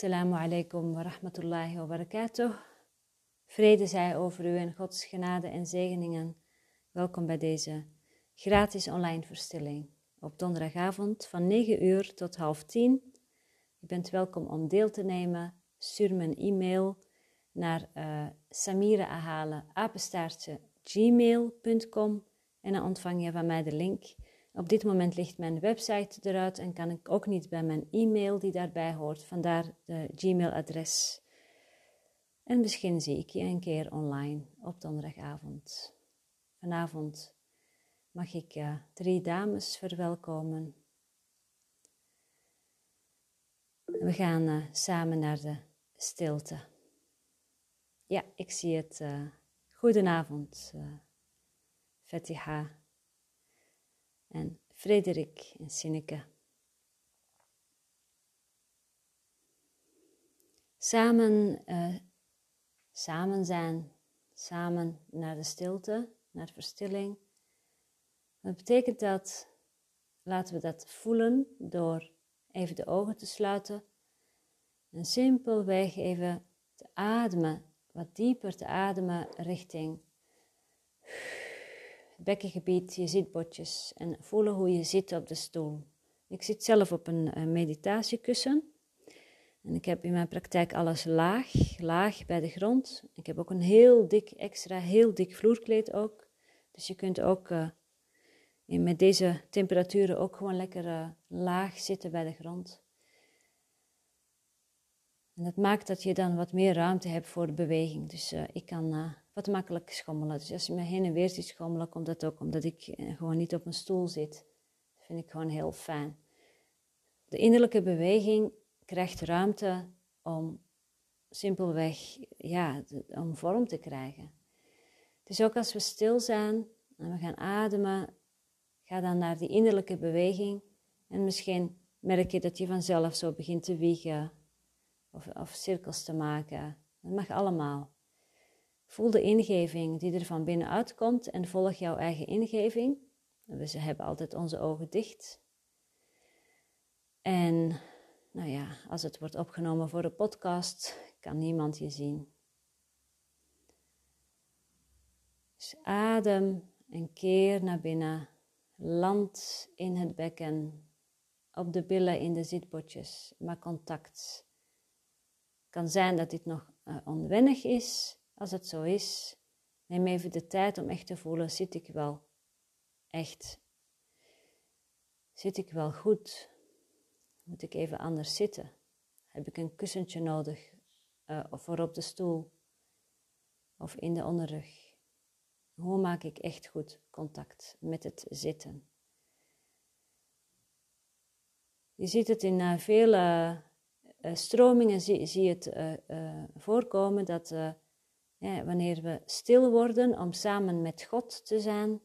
Assalamu alaikum wa rahmatullahi wa barakatuh. Vrede zij over u en Gods genade en zegeningen. Welkom bij deze gratis online verstilling. Op donderdagavond van 9 uur tot half 10. Je bent welkom om deel te nemen. Stuur me een e-mail naar uh, en dan ontvang je van mij de link op dit moment ligt mijn website eruit en kan ik ook niet bij mijn e-mail die daarbij hoort, vandaar de Gmail-adres. En misschien zie ik je een keer online op donderdagavond. Vanavond mag ik uh, drie dames verwelkomen. We gaan uh, samen naar de stilte. Ja, ik zie het. Uh, goedenavond, Fatiha en Frederik en Sinneke. Samen, uh, samen zijn, samen naar de stilte, naar verstilling. Wat betekent dat? Laten we dat voelen door even de ogen te sluiten en simpelweg even te ademen, wat dieper te ademen richting bekkengebied, je zitbotjes en voelen hoe je zit op de stoel. Ik zit zelf op een, meditatiekussen en ik heb in mijn praktijk alles laag, laag bij de grond. Ik heb ook een heel dik, extra heel dik vloerkleed ook. Dus je kunt ook uh, met deze temperaturen ook gewoon lekker uh, laag zitten bij de grond. En dat maakt dat je dan wat meer ruimte hebt voor de beweging. Dus ik kan wat makkelijk schommelen. Dus als je me heen en weer ziet schommelen, komt dat ook omdat ik eh, gewoon niet op een stoel zit. Dat vind ik gewoon heel fijn. De innerlijke beweging krijgt ruimte om simpelweg ja, om vorm te krijgen. Dus ook als we stil zijn en we gaan ademen, ga dan naar die innerlijke beweging en misschien merk je dat je vanzelf zo begint te wiegen of, of cirkels te maken. Dat mag allemaal. Voel de ingeving die er van binnenuit komt en volg jouw eigen ingeving. We hebben altijd onze ogen dicht. En nou ja, als het wordt opgenomen voor de podcast, kan niemand je zien. Dus adem een keer naar binnen. Land in het bekken. Op de billen in de zitbotjes. Maak contact. Het kan zijn dat dit nog uh, onwennig is. Als het zo is, neem even de tijd om echt te voelen: zit ik wel echt? Zit ik wel goed? Moet ik even anders zitten? Heb ik een kussentje nodig uh, voor op de stoel of in de onderrug? Hoe maak ik echt goed contact met het zitten? Je ziet het in uh, vele uh, stromingen, zie je het voorkomen dat wanneer we stil worden om samen met God te zijn,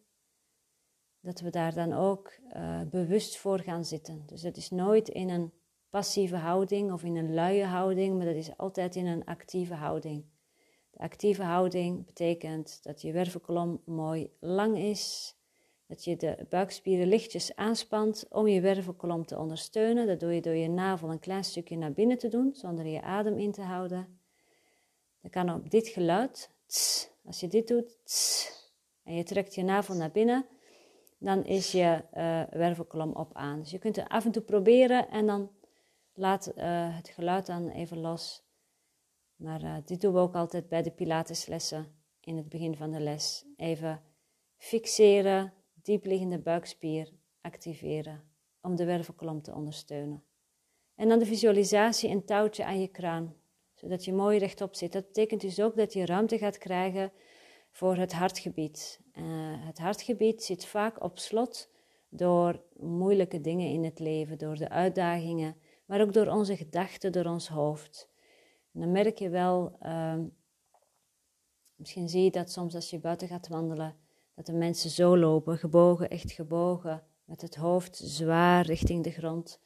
dat we daar dan ook uh, bewust voor gaan zitten. Dus het is nooit in een passieve houding of in een luie houding, maar dat is altijd in een actieve houding. De actieve houding betekent dat je wervelkolom mooi lang is, dat je de buikspieren lichtjes aanspant om je wervelkolom te ondersteunen. Dat doe je door je navel een klein stukje naar binnen te doen, zonder je adem in te houden. Dan kan op dit geluid, als je dit doet, en je trekt je navel naar binnen, dan is je uh, wervelkolom op aan. Dus je kunt het af en toe proberen en dan laat uh, het geluid dan even los. Maar uh, dit doen we ook altijd bij de Pilateslessen in het begin van de les. Even fixeren, diepliggende buikspier activeren om de wervelkolom te ondersteunen. En dan de visualisatie een touwtje aan je kraan zodat je mooi rechtop zit. Dat betekent dus ook dat je ruimte gaat krijgen voor het hartgebied. Uh, het hartgebied zit vaak op slot door moeilijke dingen in het leven, door de uitdagingen, maar ook door onze gedachten, door ons hoofd. En dan merk je wel, uh, misschien zie je dat soms als je buiten gaat wandelen, dat de mensen zo lopen, gebogen, echt gebogen, met het hoofd zwaar richting de grond.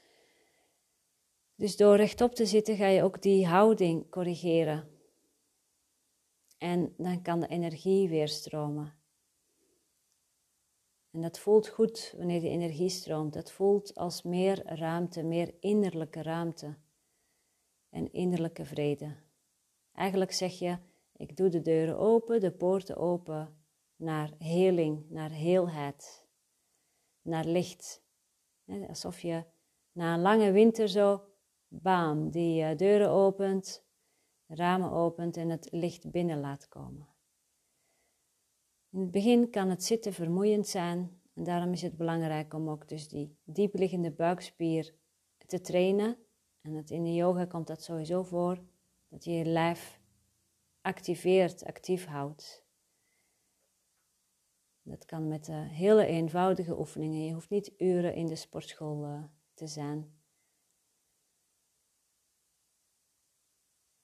Dus door rechtop te zitten ga je ook die houding corrigeren. En dan kan de energie weer stromen. En dat voelt goed wanneer de energie stroomt. Dat voelt als meer ruimte, meer innerlijke ruimte. en innerlijke vrede. Eigenlijk zeg je, ik doe de deuren open, de poorten open naar heling, naar heelheid, naar licht. Alsof je na een lange winter zo, bam, die eh, deuren opent, ramen opent en het licht binnen laat komen. In het begin kan het zitten vermoeiend zijn en daarom is het belangrijk om ook dus die diepliggende buikspier te trainen. En in de yoga komt dat sowieso voor, dat je je lijf activeert, actief houdt. Dat kan met uh, hele eenvoudige oefeningen. Je hoeft niet uren in de sportschool uh, te zijn.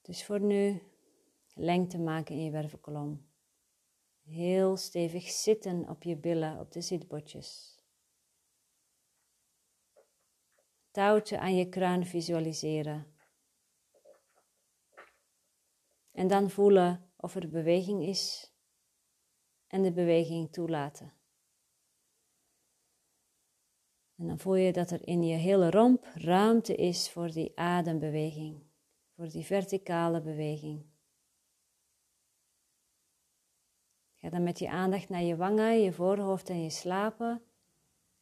Dus voor nu lengte maken in je wervelkolom. Heel stevig zitten op je billen, op de zitbotjes. Touwtje aan je kruin visualiseren. En dan voelen of er beweging is en de beweging toelaten. En dan voel je dat er in je hele romp ruimte is voor die adembeweging, voor die verticale beweging. Ga dan met je aandacht naar je wangen, je voorhoofd en je slapen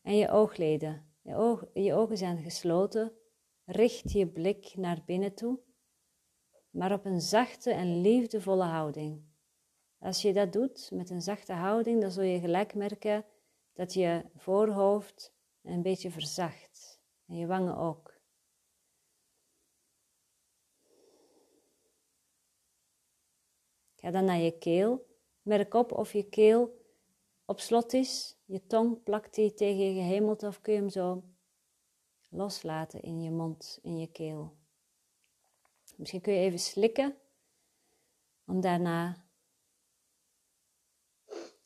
en je oogleden. Je, ogen zijn gesloten. Richt je blik naar binnen toe, maar op een zachte en liefdevolle houding. Als je dat doet met een zachte houding, dan zul je gelijk merken dat je voorhoofd een beetje verzacht en je wangen ook. Ga dan naar je keel. Merk op of je keel op slot is. Je tong plakt die tegen je gehemelte of kun je hem zo loslaten in je mond, in je keel. Misschien kun je even slikken om daarna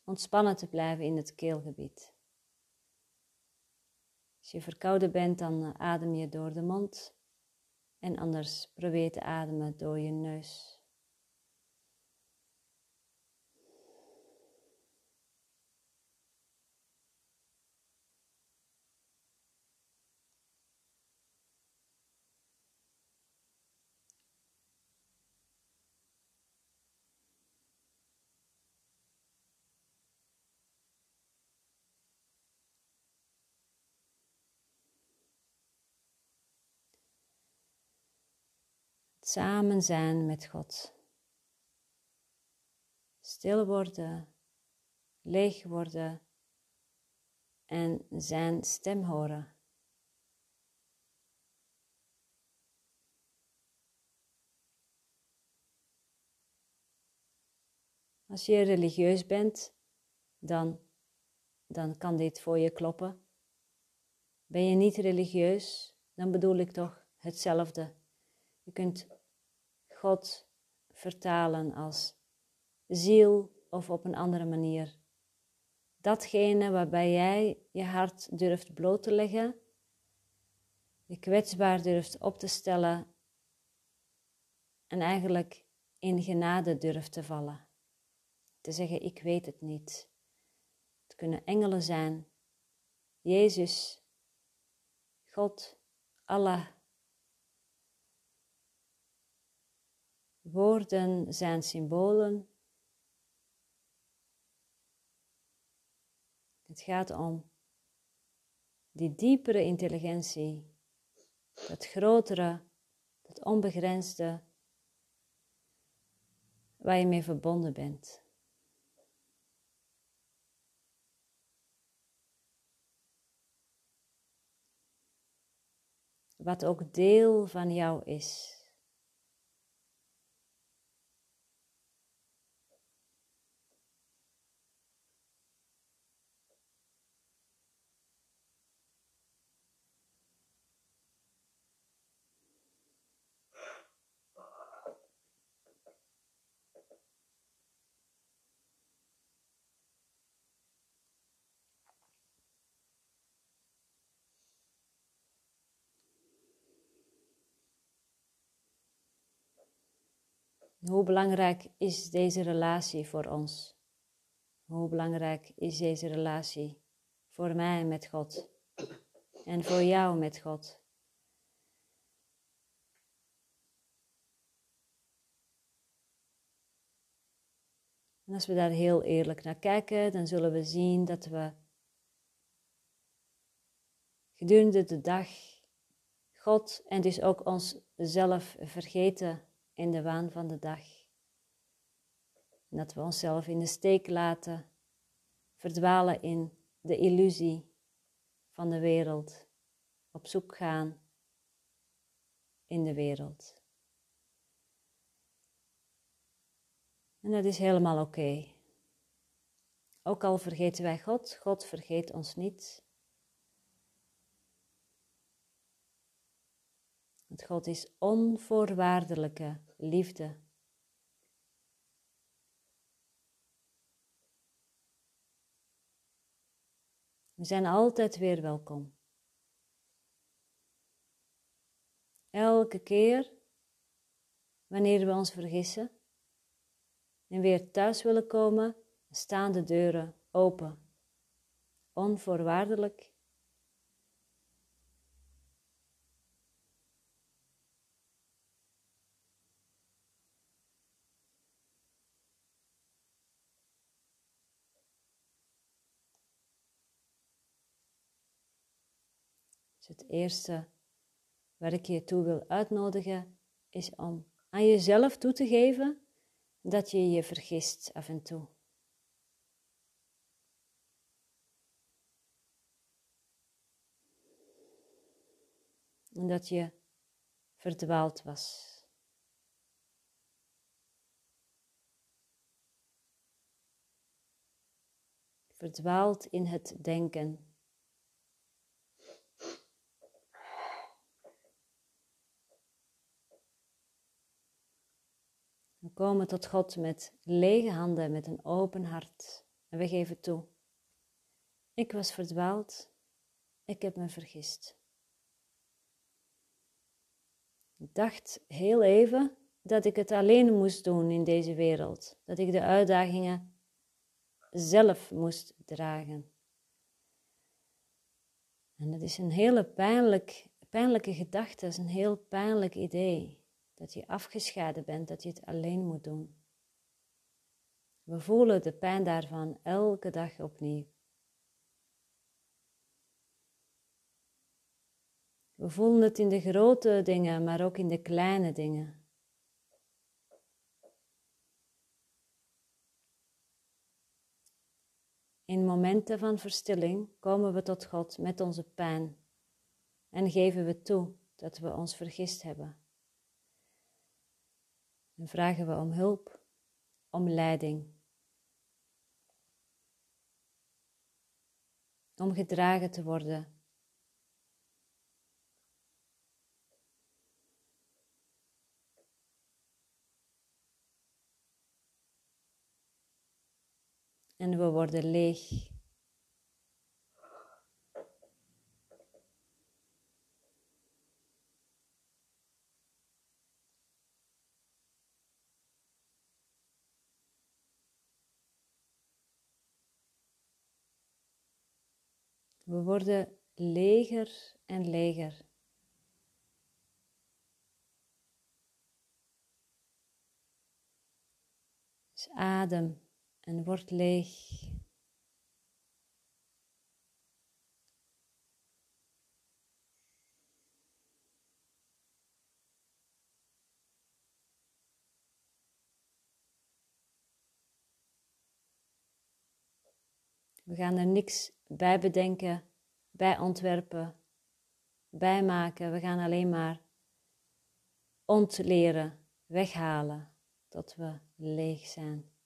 ontspannen te blijven in het keelgebied. Als je verkouden bent, dan eh, adem je door de mond en anders probeer te ademen door je neus. Samen zijn met God. Stil worden, leeg worden en zijn stem horen. Als je religieus bent, dan, dan kan dit voor je kloppen. Ben je niet religieus, dan bedoel ik toch hetzelfde. Je kunt God vertalen als ziel of op een andere manier. Datgene waarbij jij je hart durft bloot te leggen, je kwetsbaar durft op te stellen en eigenlijk in genade durft te vallen. Te zeggen, ik weet het niet. Het kunnen engelen zijn, Jezus, God, Allah, Woorden zijn symbolen. Het gaat om die diepere intelligentie, dat grotere, dat onbegrensde, waar je mee verbonden bent. Wat ook deel van jou is. Hoe belangrijk is deze relatie voor ons? Hoe belangrijk is deze relatie voor mij met God en voor jou met God? En als we daar heel eerlijk naar kijken, dan zullen we zien dat we gedurende de dag God en dus ook onszelf vergeten in de waan van de dag. Dat we onszelf in de steek laten, verdwalen in de illusie van de wereld, op zoek gaan in de wereld. En dat is helemaal oké. Ook al vergeten wij God, God vergeet ons niet. Want God is onvoorwaardelijke liefde. We zijn altijd weer welkom. Elke keer wanneer we ons vergissen en weer thuis willen komen, staan de deuren open. Onvoorwaardelijk het eerste waar ik je toe wil uitnodigen, is om aan jezelf toe te geven dat je je vergist af en toe. En dat je verdwaald was. Verdwaald in het denken. We komen tot God met lege handen, met een open hart. En we geven toe. Ik was verdwaald. Ik heb me vergist. Ik dacht heel even dat ik het alleen moest doen in deze wereld. Dat ik de uitdagingen zelf moest dragen. En dat is een hele pijnlijk, pijnlijke gedachte, dat is een heel pijnlijk idee dat je afgescheiden bent, dat je het alleen moet doen. We voelen de pijn daarvan elke dag opnieuw. We voelen het in de grote dingen, maar ook in de kleine dingen. In momenten van verstilling komen we tot God met onze pijn en geven we toe dat we ons vergist hebben. En vragen we om hulp, om leiding. Om gedragen te worden. En we worden leeg. We worden leger en leger. Dus adem en word leeg. We gaan er niks bij bedenken, bij ontwerpen, bij maken. We gaan alleen maar ontleren, weghalen tot we leeg zijn.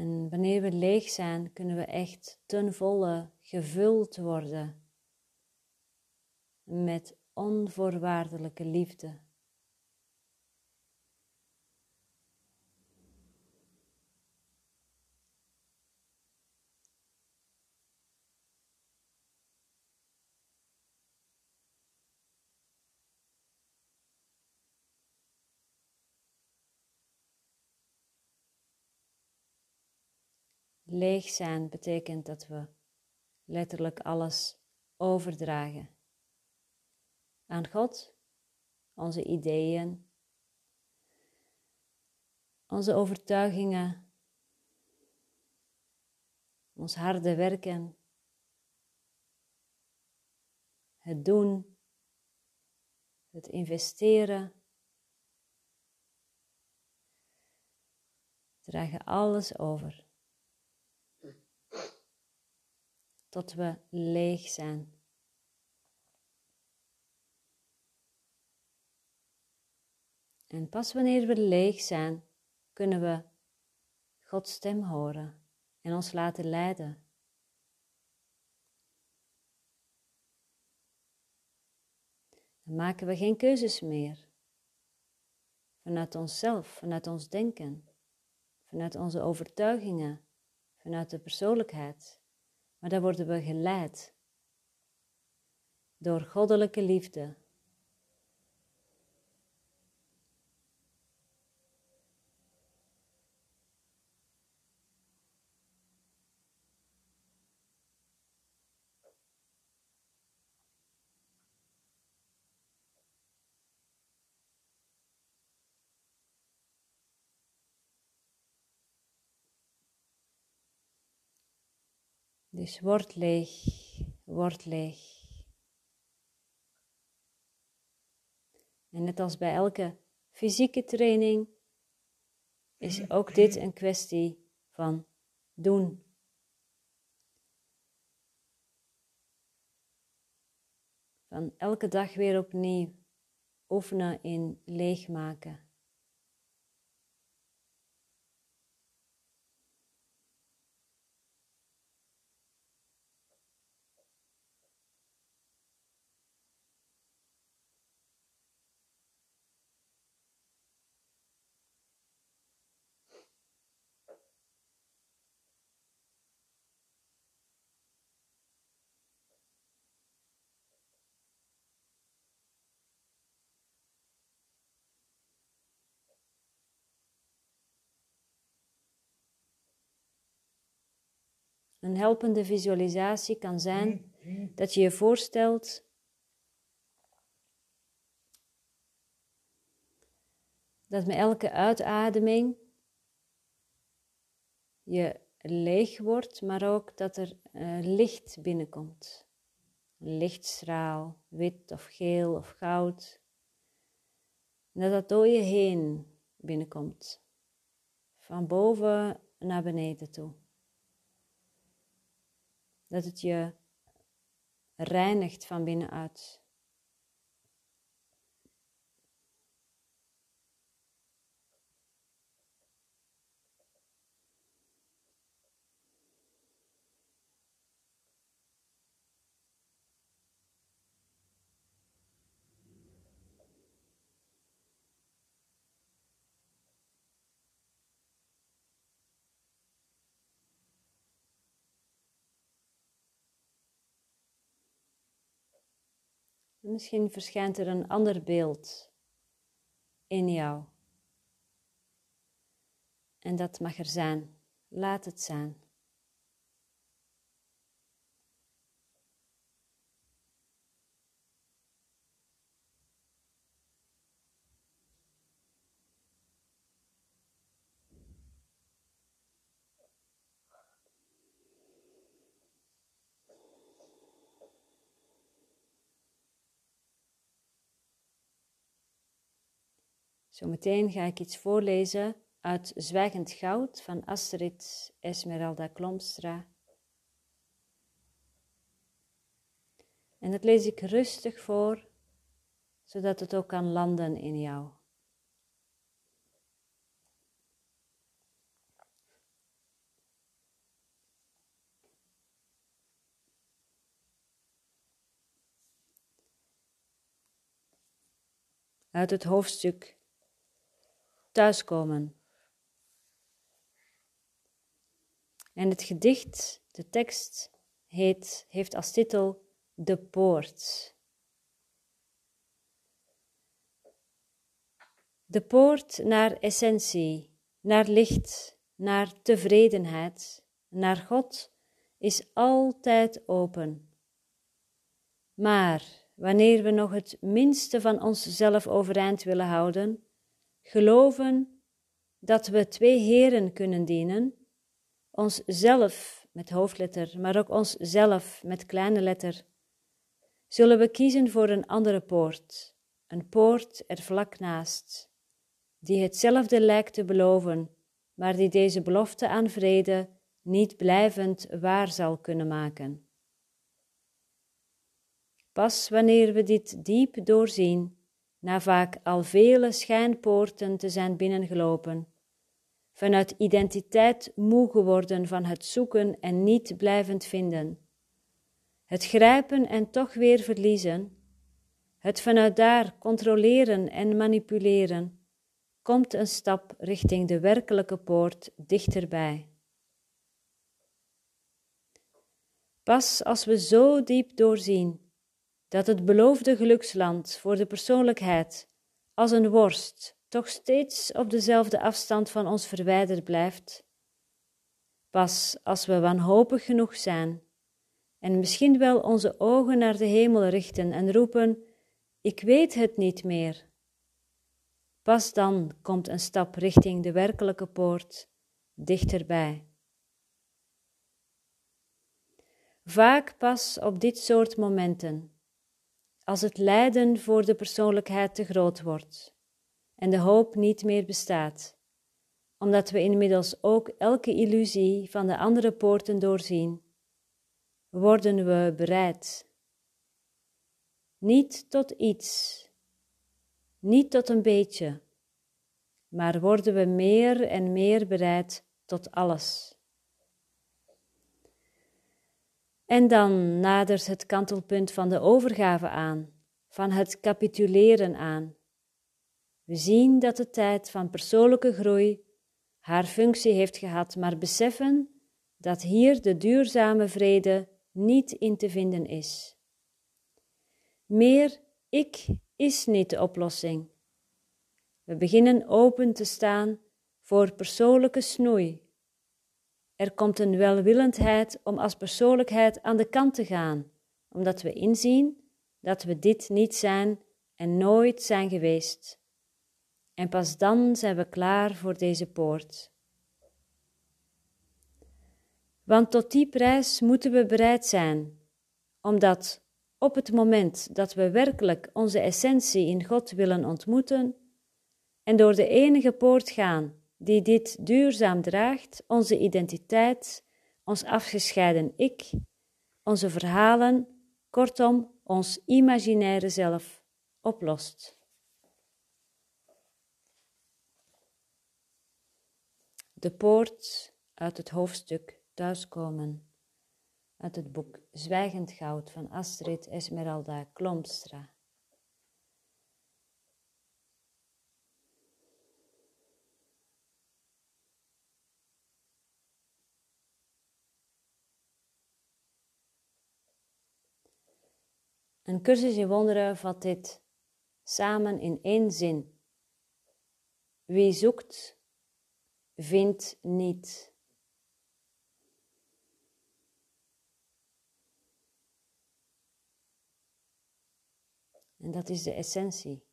En wanneer we leeg zijn, kunnen we echt ten volle gevuld worden met onvoorwaardelijke liefde. Leeg zijn betekent dat we letterlijk alles overdragen aan God, onze ideeën, onze overtuigingen, ons harde werken, het doen, het investeren. Dragen alles over. Tot we leeg zijn. En pas wanneer we leeg zijn, kunnen we Gods stem horen en ons laten leiden. Dan maken we geen keuzes meer. Vanuit onszelf, vanuit ons denken, vanuit onze overtuigingen, vanuit de persoonlijkheid. Maar dan worden we geleid door goddelijke liefde Dus word leeg, word leeg. En net als bij elke fysieke training is ook dit een kwestie van doen. Van elke dag weer opnieuw oefenen in leegmaken. Een helpende visualisatie kan zijn dat je je voorstelt dat met elke uitademing je leeg wordt, maar ook dat er uh, licht binnenkomt. Lichtstraal, wit of geel of goud. En dat dat door je heen binnenkomt. Van boven naar beneden toe dat het je reinigt van binnenuit. Misschien verschijnt er een ander beeld in jou. En dat mag er zijn. Laat het zijn. Zometeen ga ik iets voorlezen uit Zwijgend Goud van Astrid Esmeralda Klomstra. En dat lees ik rustig voor, zodat het ook kan landen in jou. Uit het hoofdstuk En het gedicht, de tekst, heet, heeft als titel De Poort. De poort naar essentie, naar licht, naar tevredenheid, naar God is altijd open. Maar wanneer we nog het minste van onszelf overeind willen houden, geloven dat we twee heren kunnen dienen, onszelf met hoofdletter, maar ook onszelf met kleine letter, zullen we kiezen voor een andere poort, een poort er vlak naast, die hetzelfde lijkt te beloven, maar die deze belofte aan vrede niet blijvend waar zal kunnen maken. Pas wanneer we dit diep doorzien, na vaak al vele schijnpoorten te zijn binnengelopen, vanuit identiteit moe geworden van het zoeken en niet blijvend vinden, het grijpen en toch weer verliezen, het vanuit daar controleren en manipuleren, komt een stap richting de werkelijke poort dichterbij. Pas als we zo diep doorzien dat het beloofde geluksland voor de persoonlijkheid als een worst toch steeds op dezelfde afstand van ons verwijderd blijft, pas als we wanhopig genoeg zijn en misschien wel onze ogen naar de hemel richten en roepen: Ik weet het niet meer. Pas dan komt een stap richting de werkelijke poort dichterbij. Vaak pas op dit soort momenten, als het lijden voor de persoonlijkheid te groot wordt en de hoop niet meer bestaat, omdat we inmiddels ook elke illusie van de andere poorten doorzien, worden we bereid. Niet tot iets, niet tot een beetje, maar worden we meer en meer bereid tot alles. En dan nadert het kantelpunt van de overgave aan, van het capituleren aan. We zien dat de tijd van persoonlijke groei haar functie heeft gehad, maar beseffen dat hier de duurzame vrede niet in te vinden is. Meer ik is niet de oplossing. We beginnen open te staan voor persoonlijke snoei er komt een welwillendheid om als persoonlijkheid aan de kant te gaan, omdat we inzien dat we dit niet zijn en nooit zijn geweest. En pas dan zijn we klaar voor deze poort. Want tot die prijs moeten we bereid zijn, omdat op het moment dat we werkelijk onze essentie in God willen ontmoeten en door de enige poort gaan die dit duurzaam draagt, onze identiteit, ons afgescheiden ik, onze verhalen, kortom ons imaginaire zelf oplost. De poort uit het hoofdstuk Thuiskomen, uit het boek Zwijgend Goud van Astrid Esmeralda Klomstra. Een cursus in wonderen vat dit samen in één zin. Wie zoekt, vindt niet. En dat is de essentie.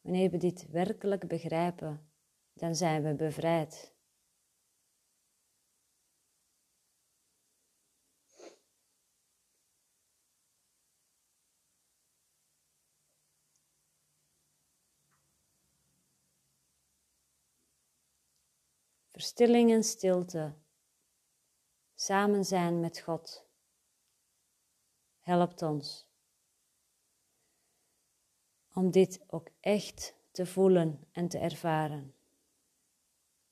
Wanneer we dit werkelijk begrijpen, dan zijn we bevrijd. Verstilling en stilte. Samen zijn met God. Helpt ons om dit ook echt te voelen en te ervaren.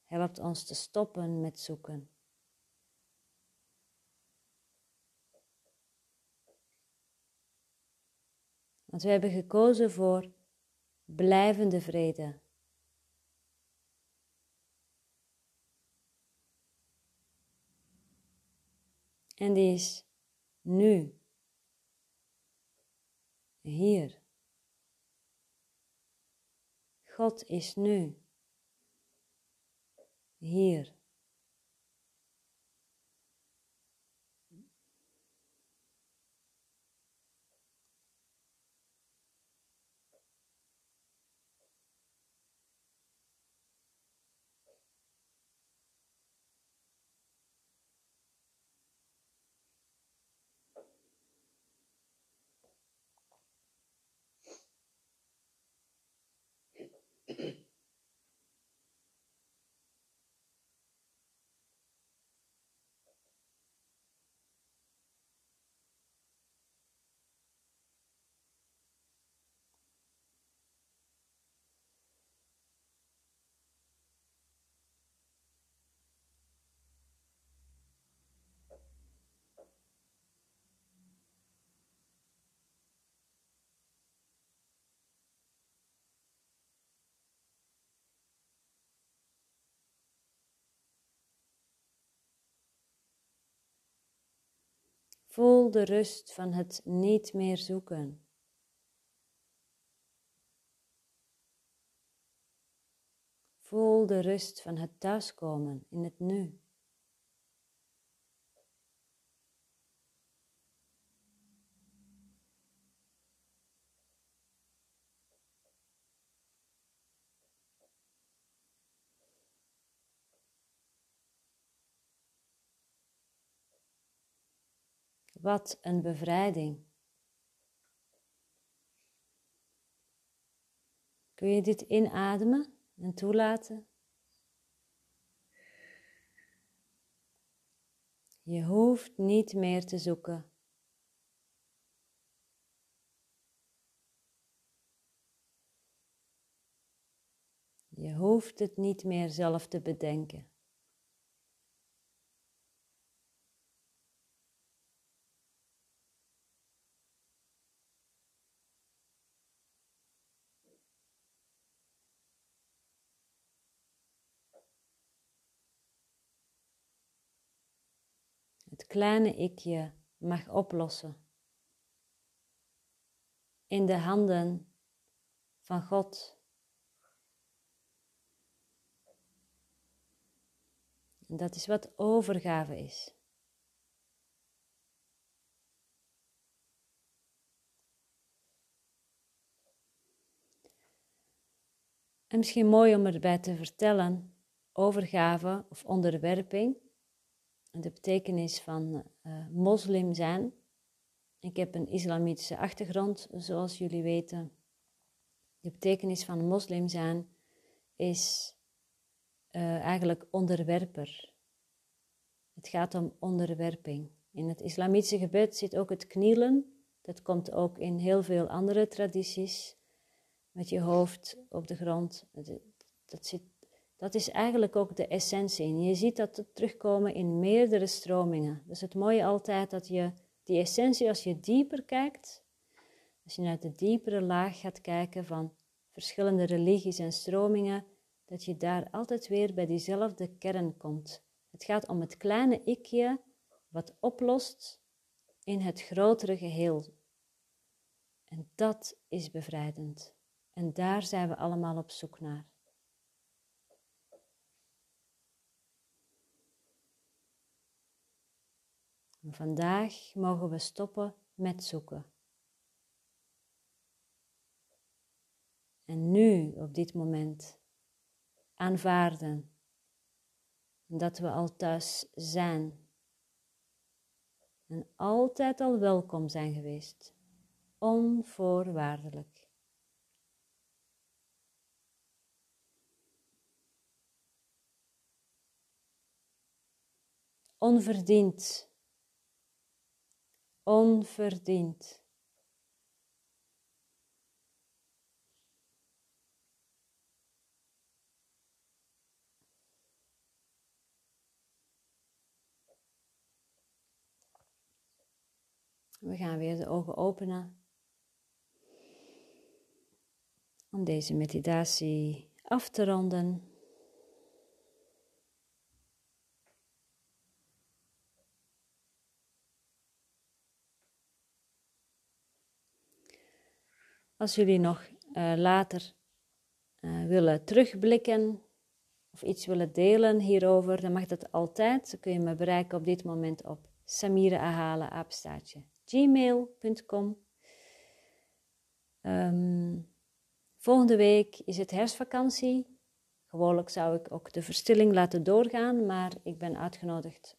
Helpt ons te stoppen met zoeken. Want we hebben gekozen voor blijvende vrede. En die is nu. Hier. God is nu. Hier. Voel de rust van het niet meer zoeken. Voel de rust van het thuiskomen in het nu. Wat een bevrijding. Kun je dit inademen en toelaten? Je hoeft niet meer te zoeken. Je hoeft het niet meer zelf te bedenken. het kleine ikje mag oplossen. In de handen van God. En dat is wat overgave is. En misschien mooi om erbij te vertellen, overgave of onderwerping de betekenis van uh, moslim zijn. Ik heb een islamitische achtergrond, zoals jullie weten. De betekenis van moslim zijn is uh, eigenlijk onderwerper. Het gaat om onderwerping. In het islamitische gebed zit ook het knielen. Dat komt ook in heel veel andere tradities. Met je hoofd op de grond. Dat zit dat is eigenlijk ook de essentie. En je ziet dat terugkomen in meerdere stromingen. Dus het mooie altijd dat je die essentie, als je dieper kijkt, als je naar de diepere laag gaat kijken van verschillende religies en stromingen, dat je daar altijd weer bij diezelfde kern komt. Het gaat om het kleine ikje wat oplost in het grotere geheel. En dat is bevrijdend. En daar zijn we allemaal op zoek naar. Vandaag mogen we stoppen met zoeken. En nu, op dit moment, aanvaarden dat we al thuis zijn en altijd al welkom zijn geweest, onvoorwaardelijk. Onverdiend onverdiend. We gaan weer de ogen openen om deze meditatie af te ronden. Als jullie nog uh, later uh, willen terugblikken of iets willen delen hierover, dan mag dat altijd. Dan kun je me bereiken op dit moment op samireahalen, gmail.com. Ehm, volgende week is het herfstvakantie. Gewoonlijk zou ik ook de verstilling laten doorgaan, maar ik ben uitgenodigd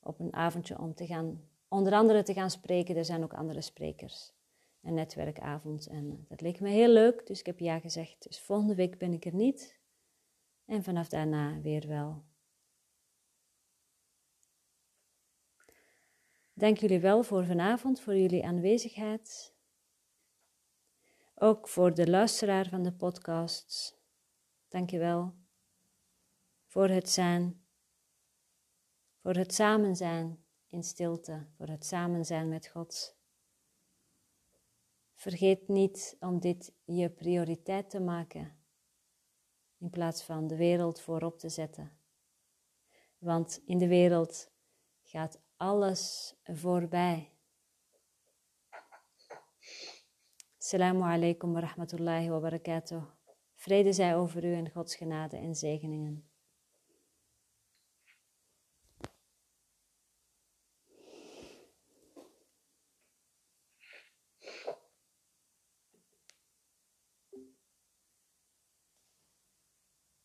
op een avondje om te gaan, onder andere te gaan spreken. Er zijn ook andere sprekers. Een netwerkavond en dat leek me heel leuk, dus ik heb ja gezegd. Dus volgende week ben ik er niet en vanaf daarna weer wel. Dank jullie wel voor vanavond, voor jullie aanwezigheid. Ook voor de luisteraar van de podcasts. Dank je wel voor het zijn, voor het samen zijn in stilte, voor het samen zijn met God. Vergeet niet om dit je prioriteit te maken in plaats van de wereld voorop te zetten. Want in de wereld gaat alles voorbij. Assalamu alaikum wa rahmatullahi wa barakatuh. Vrede zij over u en Gods genade en zegeningen.